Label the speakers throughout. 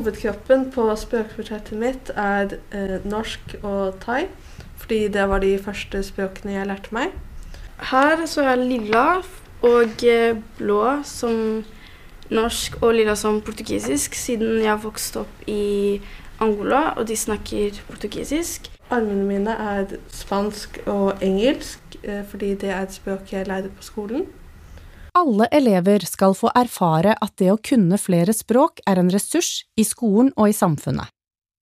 Speaker 1: Hovedkroppen på språkportrettet mitt er eh, norsk og thai, fordi det var de første språkene jeg lærte meg.
Speaker 2: Her så er lilla og eh, blå som norsk og lilla som portugisisk, siden jeg vokste opp i Angola, og de snakker portugisisk.
Speaker 1: Armene mine er spansk og engelsk, eh, fordi det er et språk jeg lærte på skolen.
Speaker 3: Alle elever skal få erfare at det å kunne flere språk er en ressurs i skolen og i samfunnet.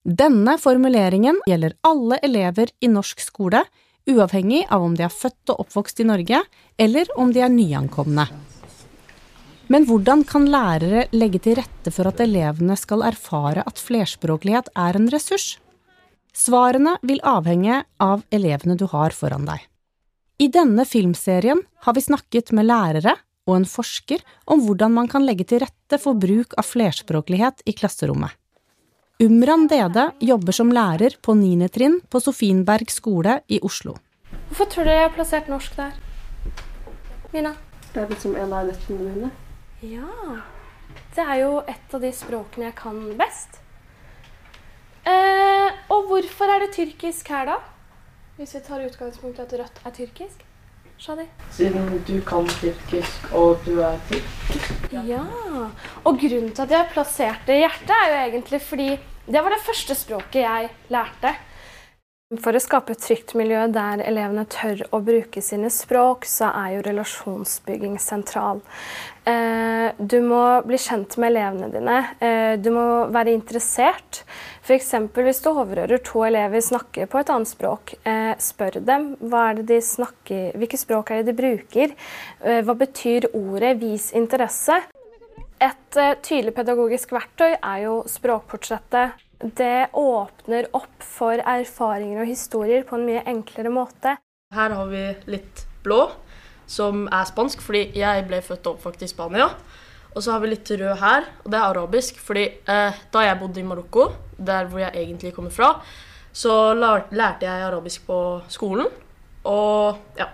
Speaker 3: Denne formuleringen gjelder alle elever i norsk skole, uavhengig av om de er født og oppvokst i Norge, eller om de er nyankomne. Men hvordan kan lærere legge til rette for at elevene skal erfare at flerspråklighet er en ressurs? Svarene vil avhenge av elevene du har foran deg. I denne filmserien har vi snakket med lærere og en forsker om hvordan man kan legge til rette for bruk av flerspråklighet i klasserommet. Umran Dede jobber som lærer på 9. trinn på Sofienberg skole i Oslo.
Speaker 4: Hvorfor tror dere jeg har plassert norsk der? Mina?
Speaker 1: Det er liksom en av nøttene mine.
Speaker 4: Ja. Det er jo et av de språkene jeg kan best. Eh, og hvorfor er det tyrkisk her, da? Hvis vi tar utgangspunkt i at rødt er tyrkisk? Shadi?
Speaker 1: Siden du kan tyrkisk, og du er tyrk.
Speaker 4: Ja. Og grunnen til at jeg har plassert det i hjertet, er jo egentlig fordi det var det første språket jeg lærte. For å skape et trygt miljø der elevene tør å bruke sine språk, så er jo relasjonsbygging sentral. Eh, du må bli kjent med elevene dine. Eh, du må være interessert. F.eks. hvis du overhører to elever snakke på et annet språk, eh, spør dem hva er det de snakker, hvilke språk er det de bruker. Hva betyr ordet 'vis interesse'? Et tydelig pedagogisk verktøy er jo språkportrettet det åpner opp for erfaringer og historier på en mye enklere måte.
Speaker 5: Her har vi litt blå, som er spansk, fordi jeg ble født og oppvokst i Spania. Og så har vi litt rød her, og det er arabisk. fordi eh, da jeg bodde i Marokko, der hvor jeg egentlig kommer fra, så lærte jeg arabisk på skolen. Og ja.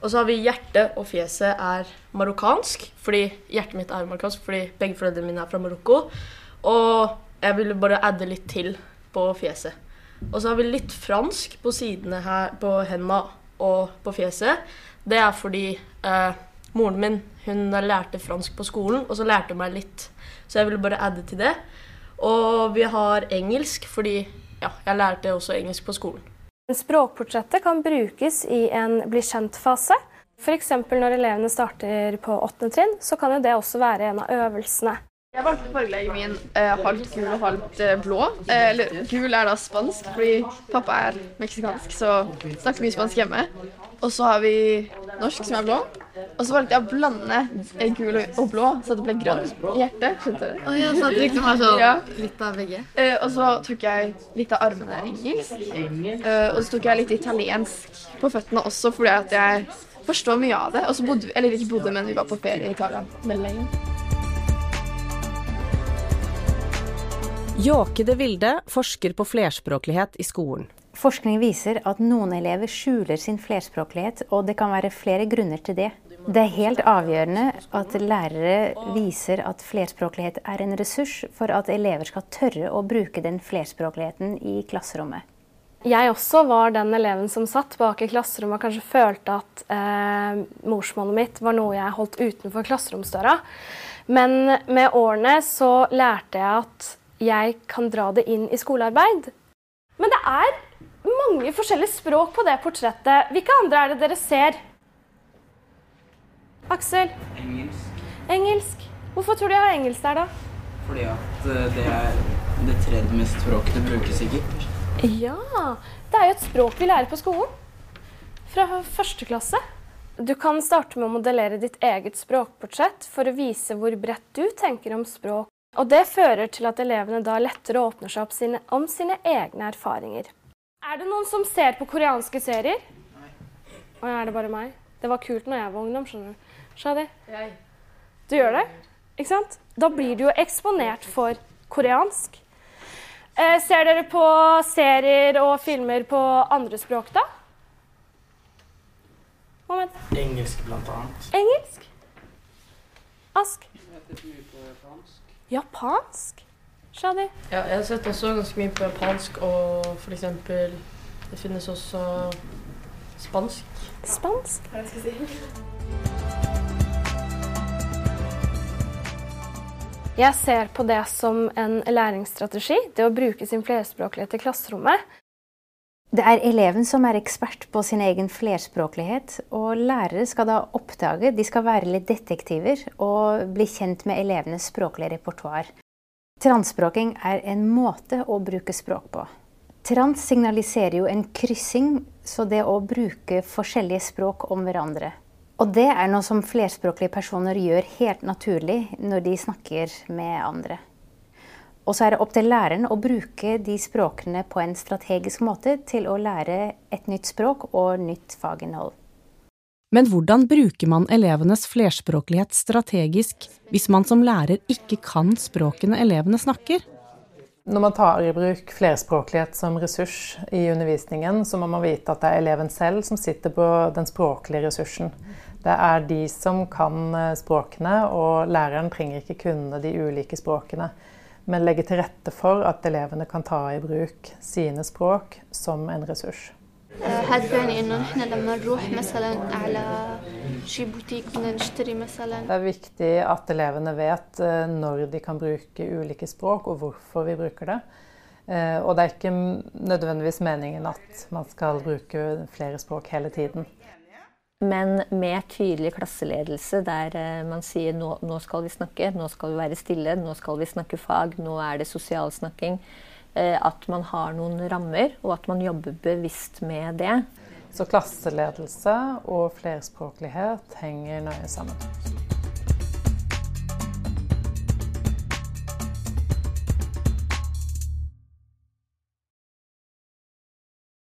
Speaker 5: Og så har vi hjertet og fjeset er marokkansk, fordi hjertet mitt er marokkansk fordi begge foreldrene mine er fra Marokko. Og jeg ville bare adde litt til på fjeset. Og så har vi litt fransk på sidene her, på henda og på fjeset. Det er fordi eh, moren min hun lærte fransk på skolen, og så lærte hun meg litt. Så jeg ville bare adde til det. Og vi har engelsk, fordi ja, jeg lærte også engelsk på skolen.
Speaker 4: Språkportrettet kan brukes i en bli kjent-fase. F.eks. når elevene starter på åttende trinn, så kan jo det også være en av øvelsene.
Speaker 2: Jeg valgte fargelegen min eh, halvt gul og halvt eh, blå. Eh, eller gul er da spansk, fordi pappa er meksikansk, så snakker mye spansk hjemme. Og så har vi norsk, som er blå. Og så valgte jeg å blande eh, gul og blå, så det ble grønn i hjertet. Skjønte du?
Speaker 6: Oh, ja, så at det liksom var så ja. litt av begge.
Speaker 2: Eh, og så tok jeg litt av armene engelsk. Eh, og så tok jeg litt italiensk på føttene også, fordi at jeg forstår mye av det. Og så bodde vi, eller ikke bodde, men vi var på ferie i Italia veldig lenge.
Speaker 3: Jåke de Vilde forsker på flerspråklighet i skolen.
Speaker 7: Forskning viser at noen elever skjuler sin flerspråklighet, og det kan være flere grunner til det. Det er helt avgjørende at lærere viser at flerspråklighet er en ressurs for at elever skal tørre å bruke den flerspråkligheten i klasserommet.
Speaker 4: Jeg også var den eleven som satt bak i klasserommet og kanskje følte at eh, morsmålet mitt var noe jeg holdt utenfor klasseromsdøra. Men med årene så lærte jeg at jeg kan dra det inn i skolearbeid. Men det er mange forskjellige språk på det portrettet. Hvilke andre er det dere ser? Aksel?
Speaker 8: Engelsk.
Speaker 4: Engelsk. Hvorfor tror du jeg har engelsk der, da?
Speaker 8: Fordi at eh, det er det tredje mest språket det brukes sikkert.
Speaker 4: Ja. Det er jo et språk vi lærer på skolen. Fra første klasse. Du kan starte med å modellere ditt eget språkportrett for å vise hvor bredt du tenker om språk og Det fører til at elevene da lettere åpner seg opp sine, om sine egne erfaringer. Er det noen som ser på koreanske serier? Nei. Og er det bare meg? Det var kult når jeg var ungdom. skjønner Du Shadi?
Speaker 2: Jeg.
Speaker 4: Du gjør det? Ikke sant? Da blir du jo eksponert for koreansk. Eh, ser dere på serier og filmer på andre språk, da?
Speaker 8: Moment. Engelsk, blant annet.
Speaker 4: Engelsk? Ask?
Speaker 8: Jeg vet mye på japansk.
Speaker 4: Japansk? Shadi?
Speaker 5: Ja, jeg har sett også ganske mye på japansk, og f.eks. det finnes også spansk.
Speaker 4: Spansk?
Speaker 5: Hva skal jeg si?
Speaker 4: Jeg ser på det som en læringsstrategi, det å bruke sin flerspråklighet i klasserommet.
Speaker 7: Det er eleven som er ekspert på sin egen flerspråklighet, og lærere skal da oppdage, de skal være litt detektiver og bli kjent med elevenes språklige repertoar. Transspråking er en måte å bruke språk på. Trans signaliserer jo en kryssing, så det å bruke forskjellige språk om hverandre. Og det er noe som flerspråklige personer gjør helt naturlig når de snakker med andre. Og så er det opp til læreren å bruke de språkene på en strategisk måte til å lære et nytt språk og nytt faginnhold.
Speaker 3: Men hvordan bruker man elevenes flerspråklighet strategisk hvis man som lærer ikke kan språkene elevene snakker?
Speaker 9: Når man tar i bruk flerspråklighet som ressurs i undervisningen, så må man vite at det er eleven selv som sitter på den språklige ressursen. Det er de som kan eh, språkene, og læreren trenger ikke kunne de ulike språkene. Men legge til rette for at elevene kan ta i bruk sine språk som en ressurs. Det er viktig at elevene vet eh, når de kan bruke ulike språk, og hvorfor vi bruker det. Eh, og det er ikke nødvendigvis meningen at man skal bruke flere språk hele tiden.
Speaker 10: Men med tydelig klasseledelse der eh, man sier nå, nå skal vi snakke, nå skal vi være stille, nå skal vi snakke fag, nå er det sosialsnakking. At man har noen rammer, og at man jobber bevisst med det.
Speaker 9: Så klasseledelse og flerspråklighet henger nøye sammen.